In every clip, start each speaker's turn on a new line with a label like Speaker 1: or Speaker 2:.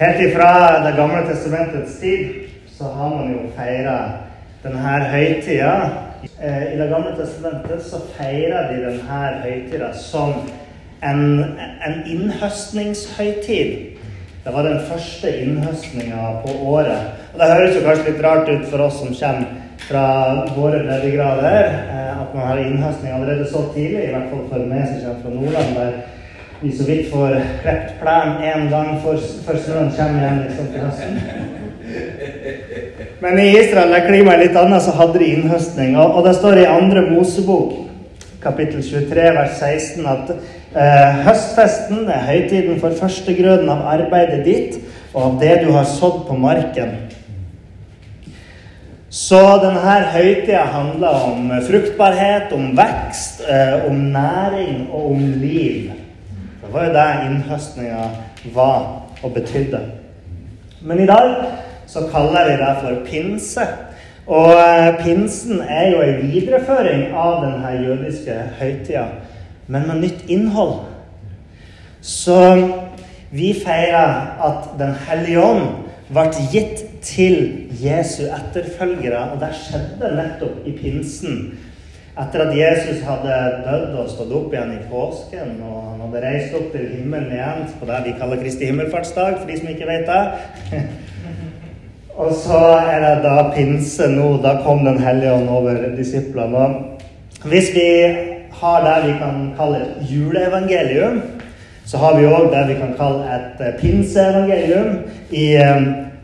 Speaker 1: Helt ifra Det gamle testamentets tid så har man jo feira denne høytida. Eh, I Det gamle testamentet så feirer de denne høytida som en, en innhøstningshøytid. Det var den første innhøstninga på året. Og Det høres jo kanskje litt rart ut for oss som kommer fra våre breddegrader, eh, at man har innhøstning allerede så tidlig. I hvert fall for meg som kommer fra Nordland, der vi så vidt får klept plenen én gang før, før snøen kommer igjen liksom, til høsten. Men i Israel, der klimaet er litt annet, så hadde de innhøstning. Og, og det står i andre Mosebok, kapittel 23, vers 16, at eh, høstfesten er høytiden for førstegrøden av arbeidet ditt og av det du har sådd på marken. Så denne høytida handler om fruktbarhet, om vekst, eh, om næring og om liv. Det var jo det innhøstninga var og betydde. Men i dag så kaller vi det for pinse. Og eh, pinsen er jo en videreføring av denne jødiske høytida, men med nytt innhold. Så vi feirer at Den hellige ånd ble gitt til Jesu etterfølgere, og det skjedde nettopp i pinsen. Etter at Jesus hadde dødd og stått opp igjen i påsken, og han hadde reist opp til himmelen igjen på det vi kaller Kristi himmelfartsdag, for de som ikke vet det. og så er det da pinse nå. Da kom Den hellige ånd over disiplene. Hvis vi har det vi kan kalle et juleevangelium, så har vi òg det vi kan kalle et pinseevangelium. I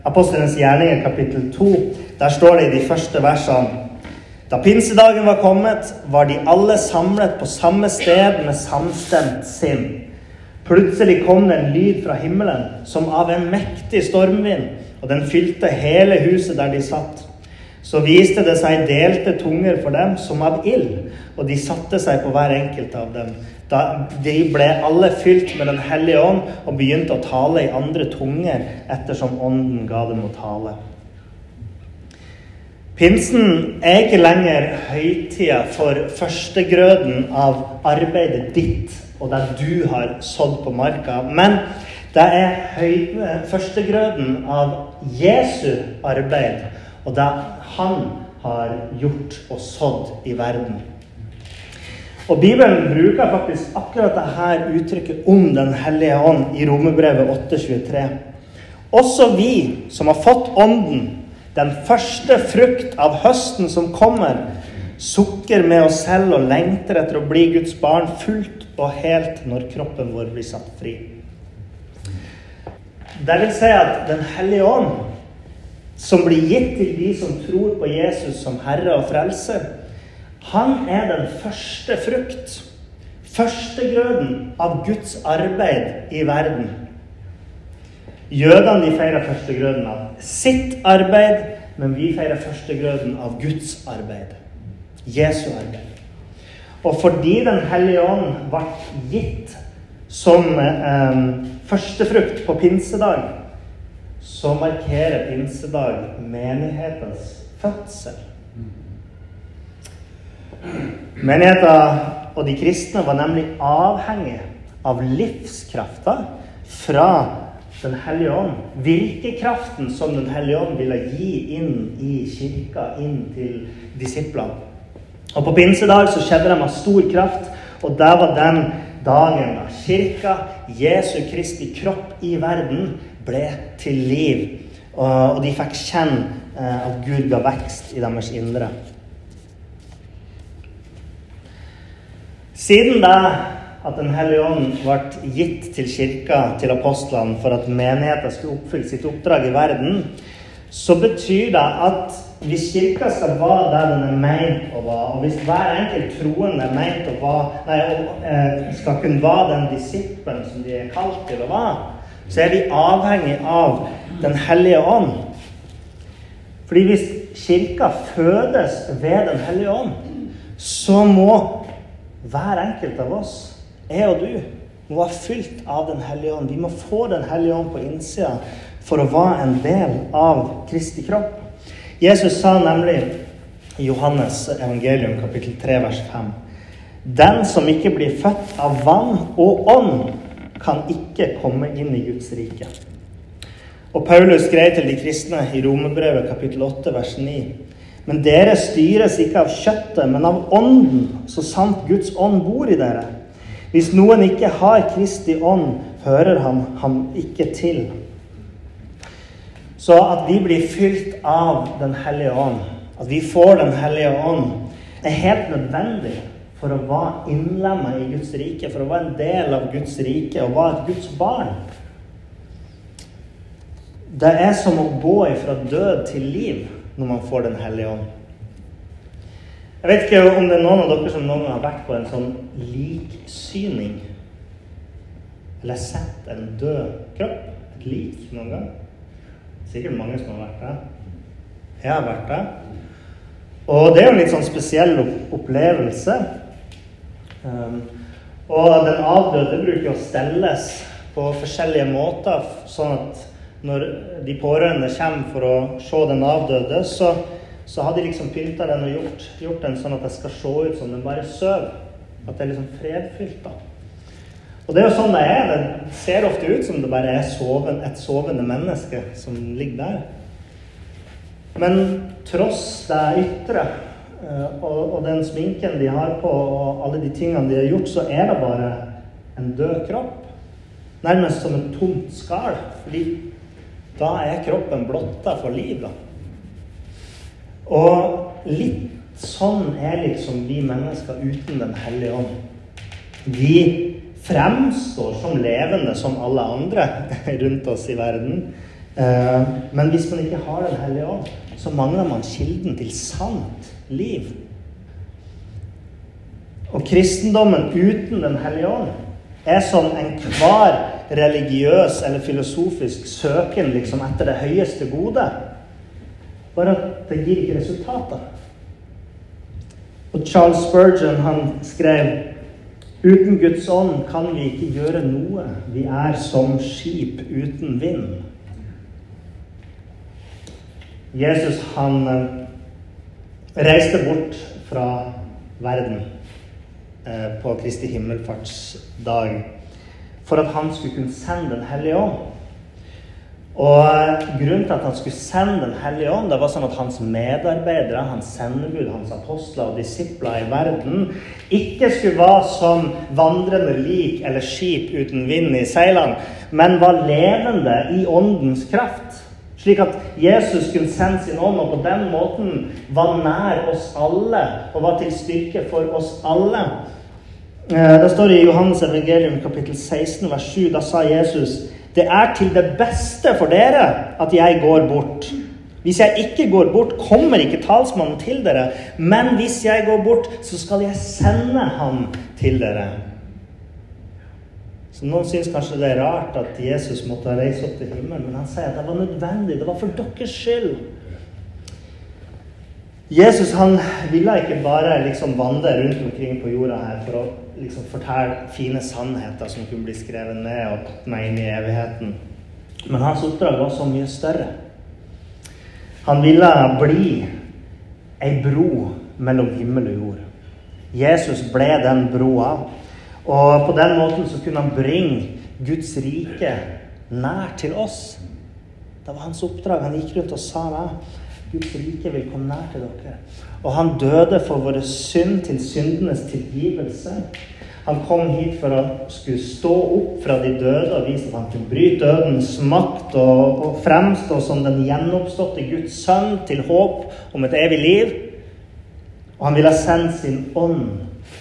Speaker 1: Apostelens gjerninger kapittel 2, der står det i de første versene da pinsedagen var kommet, var de alle samlet på samme sted med samstemt sinn. Plutselig kom det en lyd fra himmelen som av en mektig stormvind, og den fylte hele huset der de satt. Så viste det seg delte tunger for dem som av ild, og de satte seg på hver enkelt av dem. Da de ble alle fylt med Den hellige ånd og begynte å tale i andre tunger ettersom ånden ga dem å tale. Pinsen er ikke lenger høytida for førstegrøden av arbeidet ditt og det du har sådd på marka. Men det er førstegrøden av Jesu arbeid og det han har gjort og sådd i verden. Og Bibelen bruker faktisk akkurat dette uttrykket om Den hellige ånd i Romerbrevet 8,23. Også vi som har fått Ånden, den første frukt av høsten som kommer, sukker med oss selv og lengter etter å bli Guds barn fullt og helt når kroppen vår blir satt fri. Det vil si at Den hellige ånd, som blir gitt til de som tror på Jesus som Herre og Frelser, han er den første frukt, førstegrøden av Guds arbeid i verden. Jødene de feirer førstegrøden av sitt arbeid, men vi feirer førstegrøden av Guds arbeid. Jesu arbeid. Og fordi Den hellige ånd ble gitt som eh, førstefrukt på pinsedag, så markerer pinsedag menighetens fødsel. Menigheten og de kristne var nemlig avhengig av livskrafta fra Den hellige ånd. Virkekraften som Den hellige ånd ville gi inn i kirka, inn til disiplene. Og På pinsedag så skjedde det med stor kraft, og det var den dagen da kirka, Jesu Kristi kropp i verden, ble til liv. Og de fikk kjenne at Gud ga vekst i deres indre. Siden da at Den hellige ånd ble gitt til kirka, til apostlene, for at menigheten skulle oppfylle sitt oppdrag i verden, så betyr det at hvis Kirka skal være der den er meint å være, og hvis hver enkelt troende er meint å være, nei, eh, skal kunne være den disippelen som de er kalt til å være, så er vi avhengig av Den hellige ånd. Fordi hvis Kirka fødes ved Den hellige ånd, så må hver enkelt av oss, jeg og du, må være fylt av Den hellige ånd. Vi må få Den hellige ånd på innsida for å være en del av Kristi kropp. Jesus sa nemlig i Johannes evangelium kapittel 3 vers 5 Den som ikke blir født av vann og ånd, kan ikke komme inn i Guds rike. Og Paulus skrev til de kristne i Romerbrevet kapittel 8 vers 9 men dere styres ikke av kjøttet, men av ånden, så sant Guds ånd bor i dere. Hvis noen ikke har Kristi ånd, hører han ham ikke til. Så at vi blir fylt av Den hellige ånd, at vi får Den hellige ånd, er helt nødvendig for å være innlemma i Guds rike, for å være en del av Guds rike og være et Guds barn. Det er som å gå fra død til liv når man får Den hellige ånd. Jeg vet ikke om det er noen av dere som noen gang har vært på en sånn liksyning. Eller sett en død kropp, et lik, noen gang. Sikkert mange som har vært der. Jeg har vært der. Og det er jo en litt sånn spesiell opplevelse. Um, og den avdøde bruker å stelles på forskjellige måter, sånn at når de pårørende kommer for å se den avdøde, så, så har de liksom pynta den og gjort, gjort, den sånn at det skal se ut som den bare sover. At det er liksom fredfylt. da. Og det er jo sånn det er. Det ser ofte ut som det bare er soven, et sovende menneske som ligger der. Men tross det ytre eh, og, og, den sminken de har på, og alle de tingene de har gjort, så er det bare en død kropp. Nærmest som et tomt skall. Fordi da er kroppen blotta for liv. Da. Og litt sånn er liksom vi mennesker uten Den hellige ånd. Vi fremstår som levende som alle andre rundt oss i verden. Eh, men hvis man ikke har Den hellige ånd, så mangler man kilden til sant liv. Og kristendommen uten Den hellige ånd er som enhver religiøs eller filosofisk søken liksom etter det høyeste gode. Bare at det gir ikke resultater. Og Charles Spurgeon han skrev Uten Guds ånd kan vi ikke gjøre noe. Vi er som skip uten vind. Jesus han eh, reiste bort fra verden eh, på Kristi himmelfartsdag for at han skulle kunne sende Den hellige ånd. Og Grunnen til at han skulle sende Den hellige ånd, det var sånn at hans medarbeidere, hans sendebud, hans apostler og disipler i verden ikke skulle være som vandrende lik eller skip uten vind i seilene, men var levende i åndens kraft. Slik at Jesus kunne sende sin ånd, og på den måten var nær oss alle og var til styrke for oss alle. Eh, det står i Johannes evangelium kapittel 16 vers 7. Da sa Jesus det er til det beste for dere at jeg går bort. Hvis jeg ikke går bort, kommer ikke talsmannen til dere. Men hvis jeg går bort, så skal jeg sende ham til dere. Så Noen syns kanskje det er rart at Jesus måtte reise opp til himmelen, men han sier at det var nødvendig. Det var for deres skyld. Jesus han ville ikke bare liksom vandre rundt omkring på jorda her for å liksom fortelle fine sannheter som kunne bli skrevet ned og tatt meg inn i evigheten. Men hans oppdrag var så mye større. Han ville bli ei bro mellom himmel og jord. Jesus ble den broa. Og på den måten så kunne han bringe Guds rike nær til oss. Det var hans oppdrag. Han gikk rundt og sa det. Guds rike vil komme nær til dere. Og han døde for våre synd til syndenes tilgivelse. Han kom hit for å skulle stå opp fra de døde og vise at han kunne bryte dødens makt og, og fremstå som den gjenoppståtte Guds sønn til håp om et evig liv. Og han ville sende sin ånd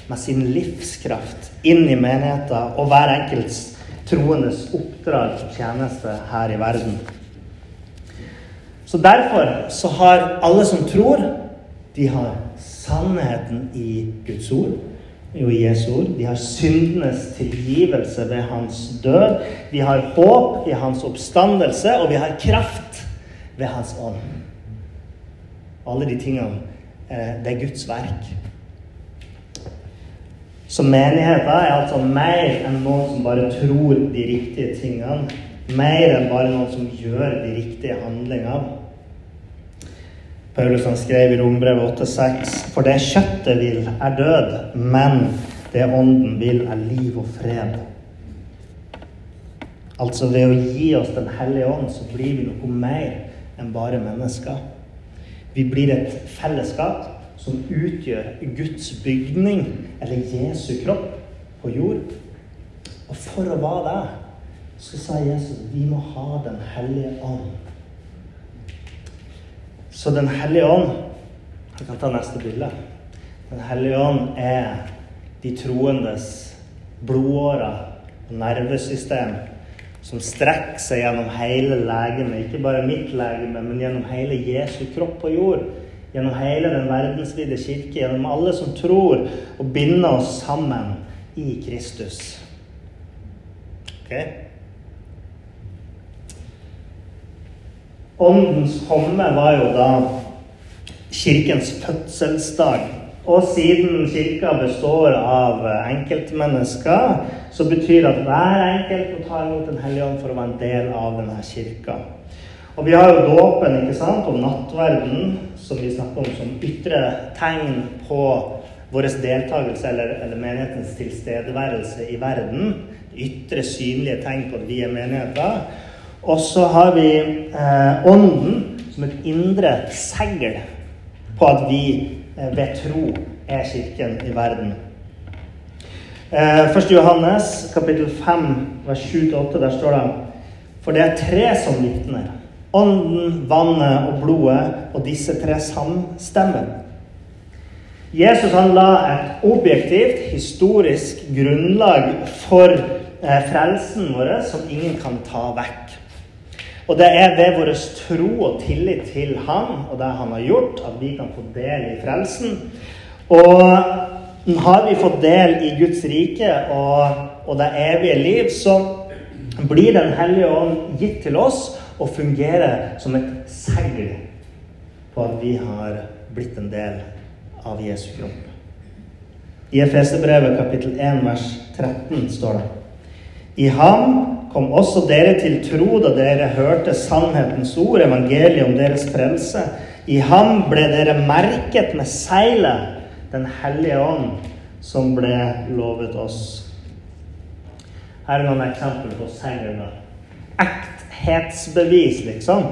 Speaker 1: med sin livskraft inn i menigheten og hver enkelts troendes oppdrag og tjeneste her i verden. Så derfor så har alle som tror, de har sannheten i Guds ord jo i Jesu ord. De har syndenes tilgivelse ved hans død. Vi har håp i hans oppstandelse, og vi har kraft ved hans ånd. Alle de tingene, eh, det er Guds verk. Så menigheten er altså mer enn noen som bare tror de riktige tingene. Mer enn bare noen som gjør de riktige handlingene. Paulus han skrev i Rombrevet 8,6.: For det kjøttet vil, er død, men det ånden vil, er liv og fred. Altså ved å gi oss Den hellige ånd, så blir vi noe mer enn bare mennesker. Vi blir et fellesskap som utgjør Guds bygning, eller Jesu kropp, på jord. Og for å være det, så sa Jesus vi må ha Den hellige ånd. Så Den hellige ånd Jeg kan ta neste bilde. Den hellige ånd er de troendes blodårer og nervesystem som strekker seg gjennom hele legemet. Ikke bare mitt legeme, men gjennom hele Jesu kropp på jord. Gjennom hele den verdensvide kirke, gjennom alle som tror, og binder oss sammen i Kristus. Okay? Åndens komme var jo da kirkens fødselsdag. Og siden kirka består av enkeltmennesker, så betyr det at hver enkelt må ta imot Den hellige ånd for å være en del av denne kirka. Og vi har jo dåpen ikke sant, og nattverden, som vi snakker om som ytre tegn på vår deltakelse eller, eller, menighetens tilstedeværelse i verden. Ytre, synlige tegn på at vi er menigheter. Og så har vi eh, Ånden som et indre segl på at vi eh, ved tro er kirken i verden. Eh, 1. Johannes kapittel 5 vers 7-8, der står det For det er tre som vitner. Ånden, vannet og blodet, og disse tre samstemmer. Jesus han la et objektivt, historisk grunnlag for eh, frelsen vår som ingen kan ta vekk. Og det er ved vår tro og tillit til Han og det Han har gjort, at vi kan få del i frelsen. Og har vi fått del i Guds rike og, og det evige liv, så blir Den hellige ånd gitt til oss og fungerer som et segl på at vi har blitt en del av Jesu kropp. I Efeserbrevet kapittel 1 vers 13 står det I ham kom også dere til tro da dere hørte sannhetens ord, evangeliet om deres frelse. I ham ble dere merket med seilet, Den hellige ånd, som ble lovet oss. Her er noen eksempler på seilene. Ekthetsbevis, liksom.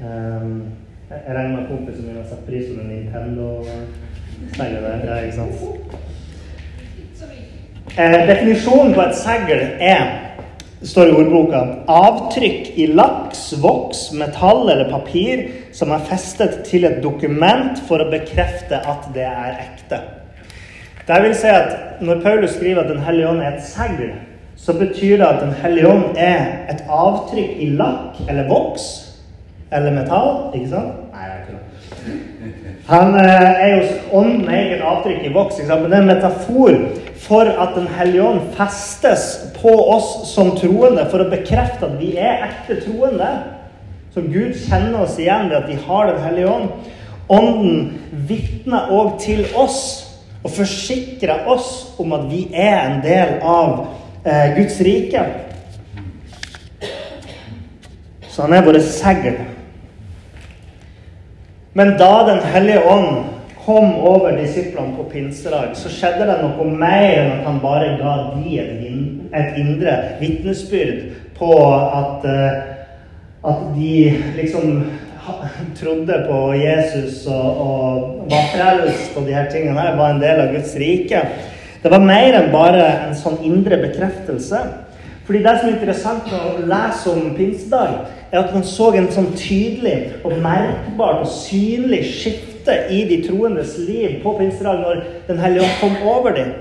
Speaker 1: Um, jeg regner med kompisen min har satt pris på den Nintendo-seilet der. Ja, ikke sant? Eh, definisjonen på et segl er står i ordboka avtrykk i laks, voks, metall eller papir som er festet til et dokument for å bekrefte at det er ekte. Det vil si at Når Paulus skriver at Den hellige ånd er et segl, så betyr det at Den hellige ånd er et avtrykk i lakk eller voks eller metall. Ikke sant? Nei, jeg ikke det. Han eh, er jo ånden er et avtrykk i voks, men det er en metafor for at Den hellige ånd festes på oss som troende for å bekrefte at vi er ekte troende. Så Gud kjenner oss igjen ved at vi har Den hellige ånd. Ånden vitner òg til oss og forsikrer oss om at vi er en del av eh, Guds rike. Så han er våre segl. Men da Den hellige ånd kom over disiplene på pinsedag, så skjedde det noe mer enn at han bare ga dem et, indre vitnesbyrd på at, eh, at de liksom trodde på Jesus og, og var frelst og de her tingene her var en del av Guds rike. Det var mer enn bare en sånn indre bekreftelse. Fordi Det som er interessant å lese om pinsedag, er at man så en sånn tydelig og merkbart og synlig skifte i de troendes liv på pinsedag når Den hellige ånd kom over dem.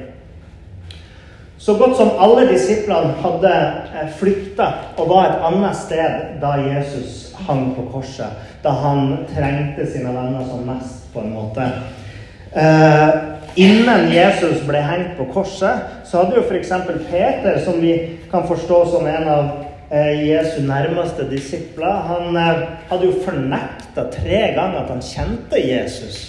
Speaker 1: Så godt som alle disiplene hadde eh, flykta og var et annet sted da Jesus hang på korset. Da han trengte sine venner som mest, på en måte. Eh, innen Jesus ble hengt på korset, så hadde jo f.eks. Peter, som vi kan forstå som en av eh, Jesu nærmeste disipler, han eh, hadde jo fornekta tre ganger at han kjente Jesus.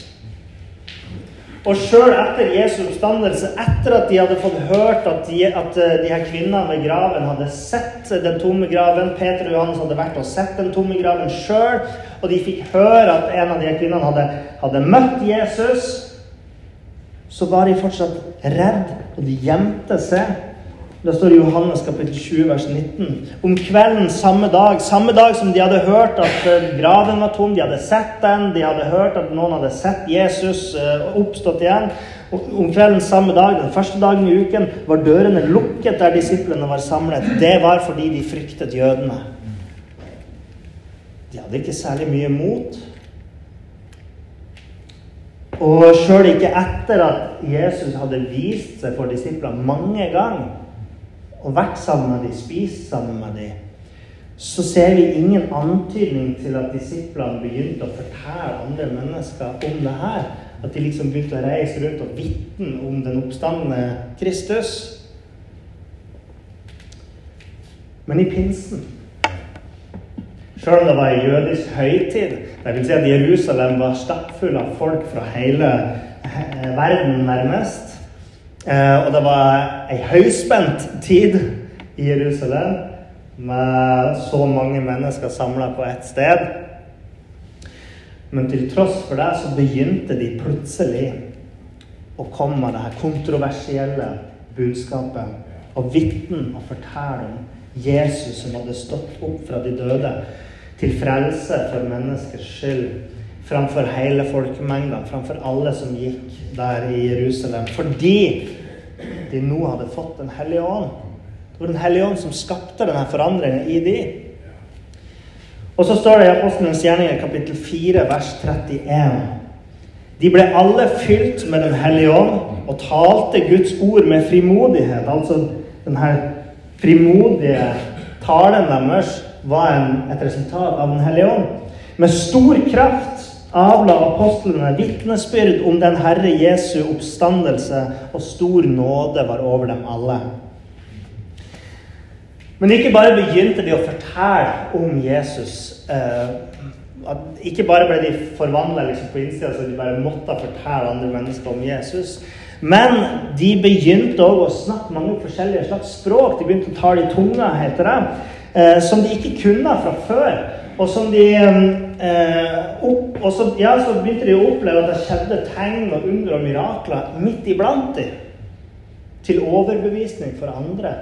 Speaker 1: Og sjøl etter Jesu oppstandelse, etter at de hadde fått hørt at de, at eh, de her kvinnene ved graven hadde sett den tomme graven Peter og Johannes hadde vært og sett den tomme graven sjøl, og de fikk høre at en av de her kvinnene hadde, hadde møtt Jesus, så var de fortsatt redd, og de gjemte seg. Da står det i Johannes kapittel 20, vers 19. Om kvelden samme dag, samme dag som de hadde hørt at eh, graven var tom, de hadde sett den, de hadde hørt at noen hadde sett Jesus uh, oppstått igjen. Om kvelden samme dag, den første dagen i uken, var dørene lukket der disiplene var samlet. Det var fordi de fryktet jødene. De hadde ikke særlig mye mot. Og sjøl ikke etter at Jesus hadde vist seg for disiplene mange ganger og vært sammen med dem, spist sammen med dem, så ser vi ingen antydning til at disiplene begynte å fortelle andre mennesker om det her. At de liksom begynte å reise rundt og vitne om den oppstandende Kristus. Men i pinsen Sjøl om det var ei jødisk høytid, dvs. si at Jerusalem var stappfull av folk fra hele verden, nærmest, Eh, og det var ei høyspent tid i Jerusalem med så mange mennesker samla på ett sted. Men til tross for det så begynte de plutselig å komme med det her kontroversielle budskapet og vitne og fortelle om Jesus som hadde stått opp fra de døde til frelse for menneskers skyld framfor hele folkemengden, framfor alle som gikk der i Jerusalem. Fordi de nå hadde fått Den hellige ånd. Det var Den hellige ånd som skapte denne forandringen i de. Og så står det i Apostelens gjerninger kapittel 4, vers 31. De ble alle fylt med Den hellige ånd og talte Guds ord med frimodighet. Altså denne frimodige talen deres var en, et resultat av Den hellige ånd. Med stor kraft avla apostlene vitnesbyrd om den Herre Jesu oppstandelse, og stor nåde var over dem alle. Men ikke bare begynte de å fortelle om Jesus. Eh, ikke bare ble de forvandla liksom på innsida, så de bare måtte fortelle andre mennesker om Jesus. Men de begynte òg å snakke mange forskjellige slags språk. De begynte å tale i tunga, heter det, eh, som de ikke kunne fra før. Og som de eh, opp, og så, ja, så begynte de å oppleve at det skjedde tegn og under og mirakler midt iblant dem. Til overbevisning for andre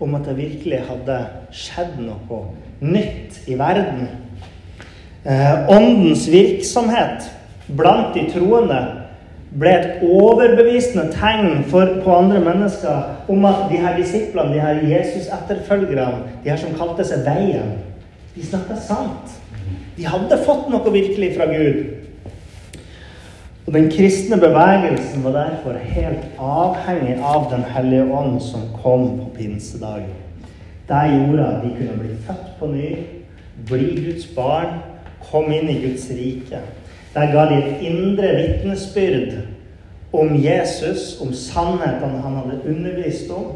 Speaker 1: om at det virkelig hadde skjedd noe nytt i verden. Eh, åndens virksomhet blant de troende ble et overbevisende tegn for, på andre mennesker om at de her disiplene, de her Jesus-etterfølgerne, de her som kalte seg Veien, de snakka sant. De hadde fått noe virkelig fra Gud. Og Den kristne bevegelsen var derfor helt avhengig av Den hellige ånd som kom på pinsedag. Det gjorde at de kunne bli født på ny, bli Guds barn, komme inn i Guds rike. Der ga de et indre vitnesbyrd om Jesus, om sannhetene han hadde undervist om.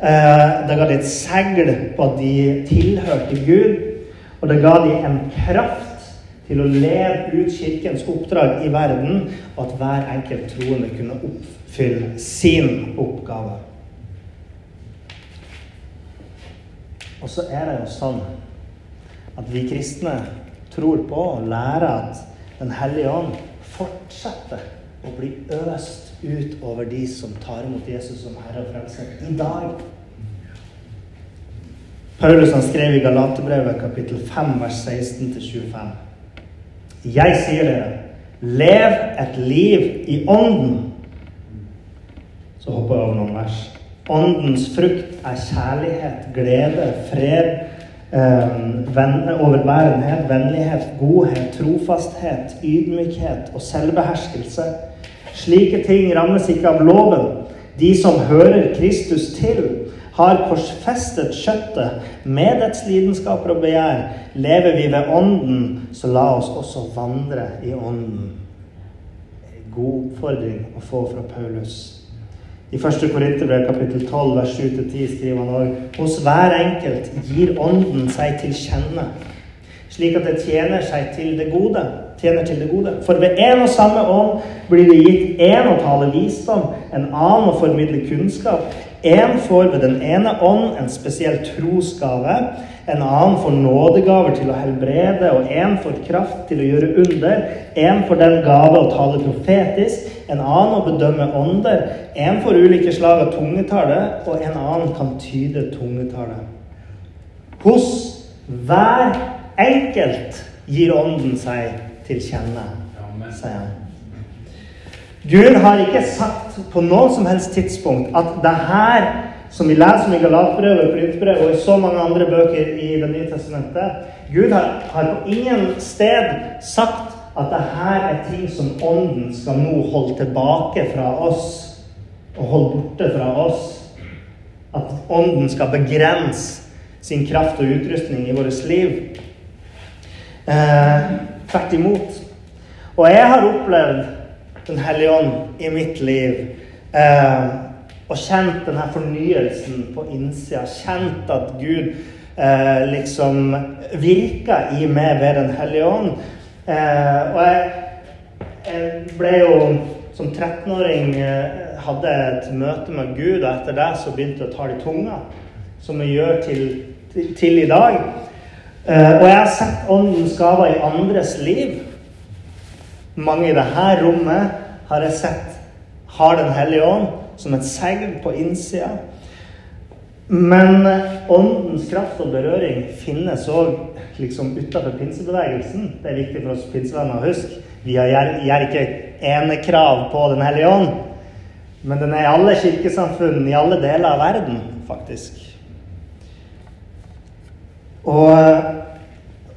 Speaker 1: Der det ga de et segl på at de tilhørte Gud. Og det ga de en kraft til å leve ut Kirkens oppdrag i verden, og at hver enkelt troende kunne oppfylle sin oppgave. Og så er det jo sånn at vi kristne tror på og lærer at Den hellige ånd fortsetter å bli øst ut over de som tar imot Jesus som Herre og Frelser i dag. Paulus han skrev i Galaterbrevet kapittel 5 vers 16-25. Jeg sier dere, lev et liv i ånden. Så hopper jeg over noen vers. Åndens frukt er kjærlighet, glede, fred, eh, overbærenhet, vennlighet, godhet, trofasthet, ydmykhet og selvbeherskelse. Slike ting rammes ikke av loven. De som hører Kristus til, har korsfestet kjøttet med dets lidenskaper og begjær. Lever vi ved Ånden, så la oss også vandre i Ånden. God oppfordring å få fra Paulus. I 1. Korinterbrev kapittel 12 vers 7-10 skriver han òg hos hver enkelt gir Ånden seg til kjenne, slik at det tjener seg til det gode. Tjener til det gode. For ved en og samme ånd blir det gitt én å tale visdom, en annen å formidle kunnskap, Én får ved den ene ånd en spesiell trosgave, en annen får nådegaver til å helbrede, og én får kraft til å gjøre under. Én får den gave å tale profetisk, en annen å bedømme ånder. Én får ulike slag av tungetale, og en annen kan tyde tungetale. Hos hver enkelt gir Ånden seg til kjenne, sier han. Gud har ikke sagt på noe som helst tidspunkt at det her som vi leser om i Galatbrevet, Korintbrevet og i så mange andre bøker i Det nye testamentet Gud har, har på ingen sted sagt at det her er ting som Ånden skal nå holde tilbake fra oss og holde borte fra oss. At Ånden skal begrense sin kraft og utrustning i vårt liv. Eh, tvert imot. Og jeg har opplevd den hellige ånd i mitt liv. Eh, og kjent denne fornyelsen på innsida. Kjent at Gud eh, liksom virka i meg ved Den hellige ånd. Eh, og jeg, jeg, ble jo som 13-åring eh, hadde et møte med Gud, og etter det så begynte jeg å ta i tunga. Som jeg gjør til, til, til i dag. Eh, og jeg har sett åndens gaver i andres liv. Mange i dette rommet har jeg sett har Den hellige ånd som et segl på innsida. Men åndens kraft og berøring finnes òg liksom utafor pinsebevegelsen. Det er viktig for oss pinsevenner å huske. Vi gjør ikke enekrav på Den hellige ånd. Men den er i alle kirkesamfunn i alle deler av verden, faktisk. Og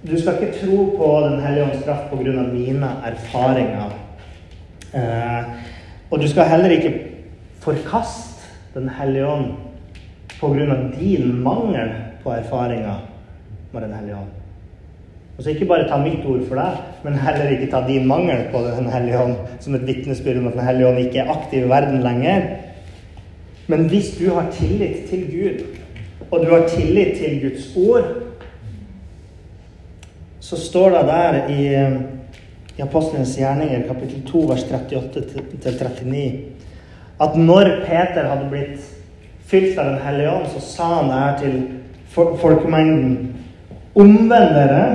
Speaker 1: du skal ikke tro på Den hellige ånds kraft pga. mine erfaringer Eh, og du skal heller ikke forkaste Den hellige ånd pga. din mangel på erfaringer med Den hellige ånd. så Ikke bare ta mitt ord for deg, men heller ikke ta din mangel på Den hellige ånd som et vitnesbyrd om at Den hellige ånd ikke er aktiv i verden lenger. Men hvis du har tillit til Gud, og du har tillit til Guds ord, så står det der i i Apostlenes gjerninger, kapittel 2, vers 38-39, at når Peter hadde blitt fylt av Den hellige ånd, så sa han det her til folkemengden Omvend dere,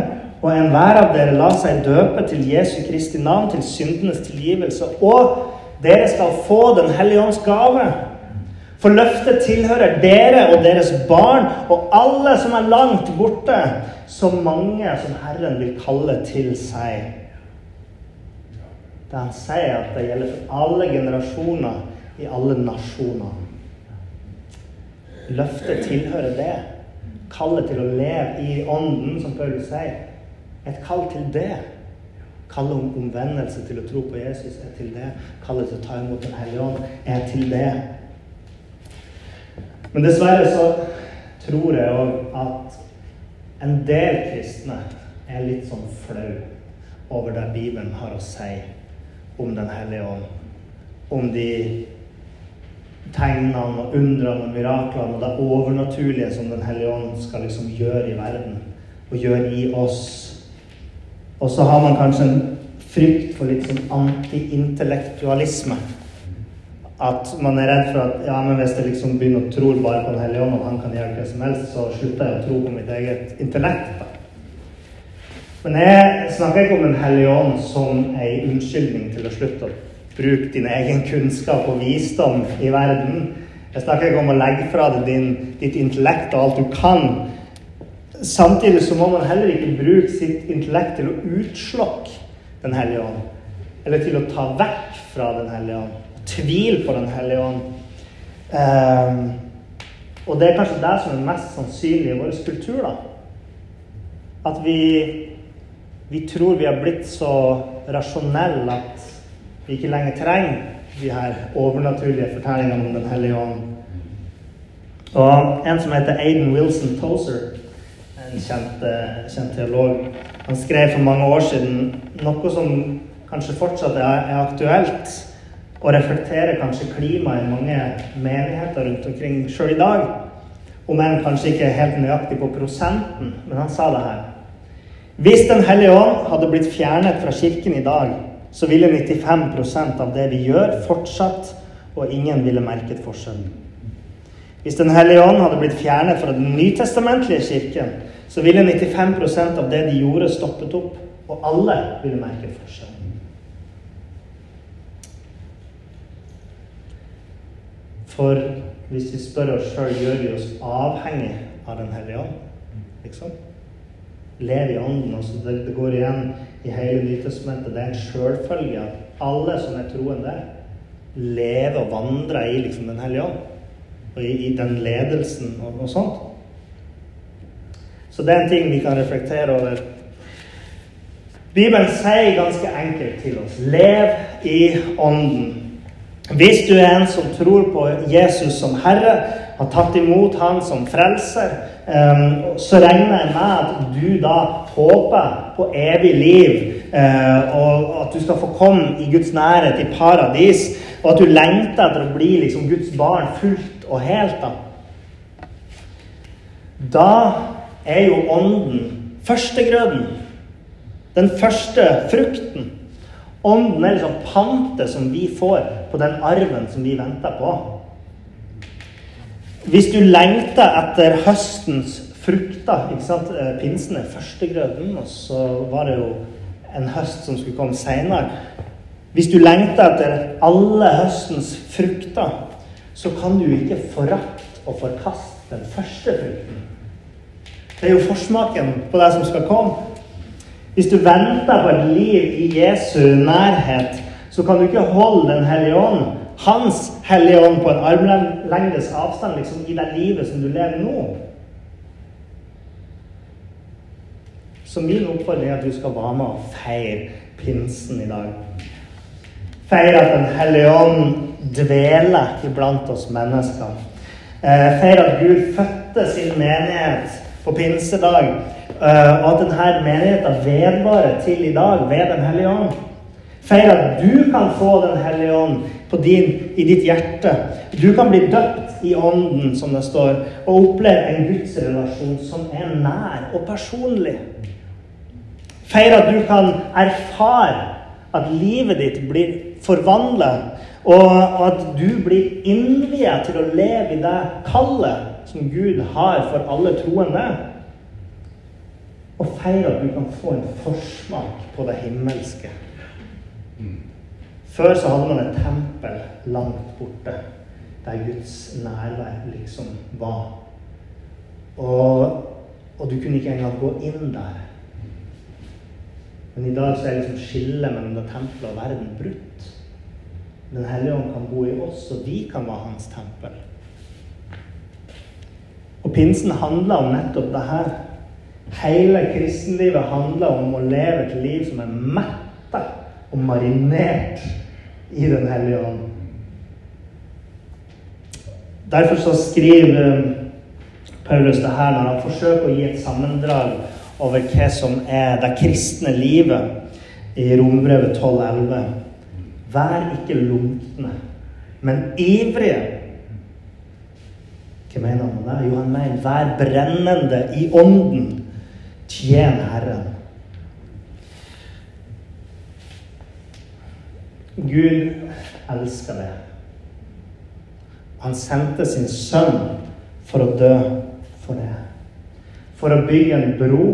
Speaker 1: og enhver av dere la seg døpe til Jesu Kristi navn, til syndenes tilgivelse, og dere skal få Den hellige ånds gave. For løftet tilhører dere og deres barn og alle som er langt borte, så mange som Herren vil kalle til seg Da han sier at det gjelder for alle generasjoner i alle nasjoner. Løftet tilhører det. Kallet til å leve i ånden, som Paulus sier. Et kall til det. Kallet om omvendelse til å tro på Jesus er til det. Kallet til å ta imot Den hellige ånd er til det. Men dessverre så tror jeg òg at en del kristne er litt sånn flau over det Bibelen har å si om Den hellige ånd. Om de tegnene og undrene og miraklene og det overnaturlige som Den hellige ånd skal liksom gjøre i verden og gjøre i oss. Og så har man kanskje en frykt for litt sånn antiintellektualisme. At man er redd for at ja, men hvis jeg liksom begynner å tro bare på Den hellige ånd, og han kan gjøre hva som helst, så slutter jeg å tro på mitt eget intellekt. Men jeg snakker ikke om Den hellige ånd som ei unnskyldning til å slutte å bruke din egen kunnskap og visdom i verden. Jeg snakker ikke om å legge fra deg din, ditt intellekt og alt du kan. Samtidig så må man heller ikke bruke sitt intellekt til å utslokke Den hellige ånd. Eller til å ta vekk fra Den hellige ånd. Tvil på Den hellige ånd. Um, og det er kanskje det som er mest sannsynlig i vår kultur. da. At vi vi tror vi har blitt så rasjonelle at vi ikke lenger trenger de her overnaturlige fortellingene om Den hellige ånd. Og en som heter Aiden Wilson Tozer, en kjent, eh, kjent teolog, han skrev for mange år siden noe som kanskje fortsatt er, er aktuelt, og reflekterer kanskje klimaet i mange menigheter rundt omkring sjøl i dag. Om enn kanskje ikke helt nøyaktig på prosenten, men han sa det her. Hvis Den hellige ånd hadde blitt fjernet fra kirken i dag, så ville 95% av det vi gjør, fortsatt, og ingen ville merket forskjellen. Hvis Den hellige ånd hadde blitt fjernet fra den nytestamentlige kirken, så ville 95% av det de gjorde, stoppet opp, og alle ville merket forskjellen. For hvis vi spør oss sjøl, gjør vi oss avhengig av Den hellige ånd? Liksom? Lev i ånden. Altså det, det går igjen i hele Nytestamentet. Det er en sjølfølge at alle som er troende, lever og vandrer i liksom Den hellige ånd. Og i, i den ledelsen og, og sånt. Så det er en ting vi kan reflektere over. Bibelen sier ganske enkelt til oss lev i ånden. Hvis du er en som tror på Jesus som Herre, har tatt imot Han som frelser, så regner jeg med at du da håper på evig liv, eh, og at du skal få komme i Guds nærhet, i paradis, og at du lengter etter å bli liksom Guds barn fullt og helt. Da, da er jo ånden førstegrøden. Den første frukten. Ånden er liksom pantet som vi får på den arven som vi venter på. Hvis du lengter etter høstens frukter ikke sant? Eh, pinsen er førstegrøden, og så var det jo en høst som skulle komme seinere. Hvis du lengter etter alle høstens frukter, så kan du ikke forakte og forkaste den første frukten. Det er jo forsmaken på det som skal komme. Hvis du venter på et liv i Jesu nærhet, så kan du ikke holde Den hellige ånd, Hans hellige ånd, på en armlengdes avstand liksom, i det livet som du lever nå. Så min oppfordring er at du skal være med og feire pinsen i dag. Feire at Den hellige ånd dveler iblant oss mennesker. Eh, feire at Gud fødte sin menighet på pinsedag. Eh, og at denne menigheten vedvarer til i dag ved Den hellige ånd. Feir at du kan få Den hellige ånd din, i ditt hjerte. Du kan bli døpt i ånden, som det står, og oppleve en gudsrelasjon som er nær og personlig. Feir at du kan erfare at livet ditt blir forvandlet, og at du blir innviet til å leve i det kallet som Gud har for alle troende. Og feir at du kan få en forsmak på det himmelske. Før så hadde man et tempel langt borte, der Guds nærvær liksom var. Og, og, du kunne ikke engang gå inn der. Men i dag så er liksom skillet mellom det tempelet og verden brutt. Den hellige ånd kan bo i oss, og vi kan være hans tempel. Og pinsen handler om nettopp det her. Hele kristenlivet handler om å leve et liv som er metta og marinert i Den hellige ånd. Derfor så skriver Paulus det her når han forsøker å gi et sammendrag over hva som er det kristne livet i Rombrevet 12,11. Vær ikke lunkne, men ivrige hva mener han med det? Jo, han mener vær brennende i ånden. Tjen Herren. Gud elsker det. Han sendte sin sønn for å dø for det. For å bygge en bro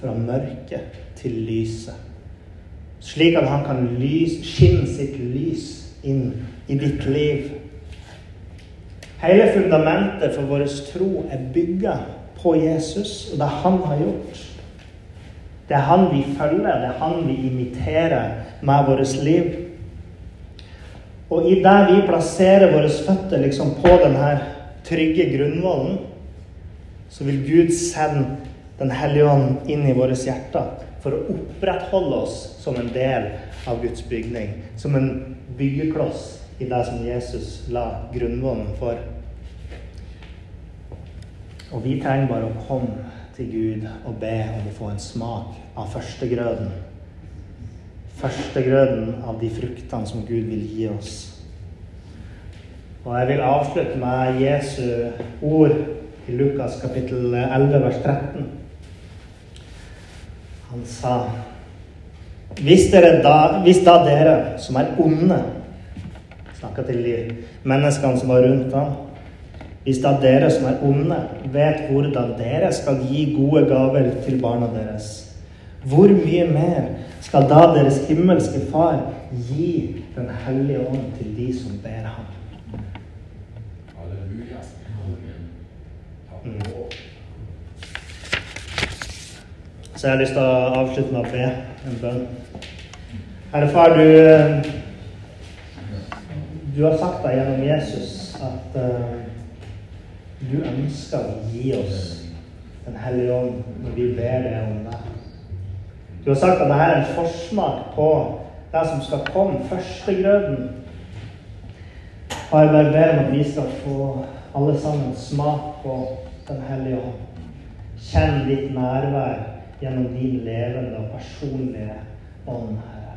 Speaker 1: fra mørket til lyset. Slik at han kan lys, skinne sitt lys inn i ditt liv Hele fundamentet for vår tro er bygga på Jesus og det han har gjort. Det er han vi følger, det er han vi imiterer med vårt liv. Og i det vi plasserer våre føtter liksom på denne trygge grunnvollen, så vil Gud sende Den hellige ånd inn i våre hjerter for å opprettholde oss som en del av Guds bygning. Som en byggekloss i det som Jesus la grunnvollen for. Og vi trenger bare å komme til Gud og be om å få en smak av førstegrøden. Førstegrøden av de fruktene som Gud vil gi oss. Og jeg vil avslutte med Jesu ord i Lukas kapittel 11, vers 13. Han sa hvis, da, hvis da dere som er onde Snakka til de menneskene som var rundt ham hvis da dere som er onde, vet hvordan dere skal gi gode gaver til barna deres, hvor mye mer skal da deres himmelske Far gi Den hellige ånd til de som ber ham? Mm. Så jeg har lyst til å avslutte med å be en bønn. Herre Far, du, du har sagt deg gjennom Jesus at uh, du ønsker å gi oss Den hellige ånd når vi ber deg om det. Du har sagt at dette er en forsmak på det som skal komme, førstegrøden. Far, jeg bare ber om at vi skal få alle sammen smak på Den hellige ånd. Kjenn ditt nærvær gjennom din levende og personlige ånd, Herre.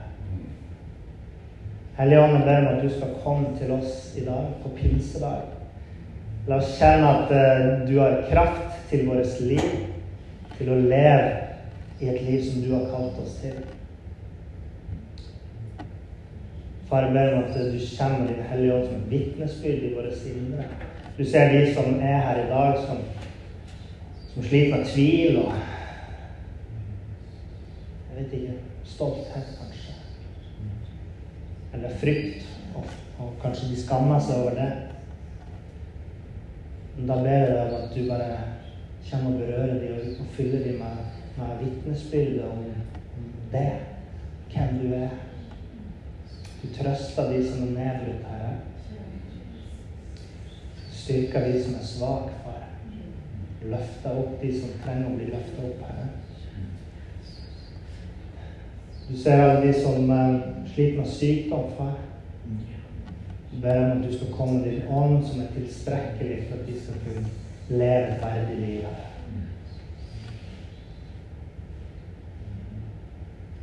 Speaker 1: Hellige Ånd, jeg ber om at du skal komme til oss i dag, på pinsedag. La oss kjenne at uh, du har kraft til vårt liv, til å leve i et liv som du har kalt oss til. Far, jeg ber om at du kommer med Din Hellige Ånd som et vitnesbyrd i våre indre. Du ser de som er her i dag, som, som sliter med tvil og Jeg vet ikke Stolthet, kanskje. Eller frykt. Og, og kanskje de skammer seg over det. Men da ber jeg deg om at du bare kommer og berører dem og fyller dem med, med vitnesbyrdet om, det, hvem du er. Du trøster de som er nedbrutt, Herre. Styrker de som er svake, Far. Løfter opp de som trenger å bli løfta opp, Herre. Du ser alle de som uh, sliter med sykdom, far ber om at du skal komme med din ånd som er tilstrekkelig for at de skal kunne leve et verdig liv.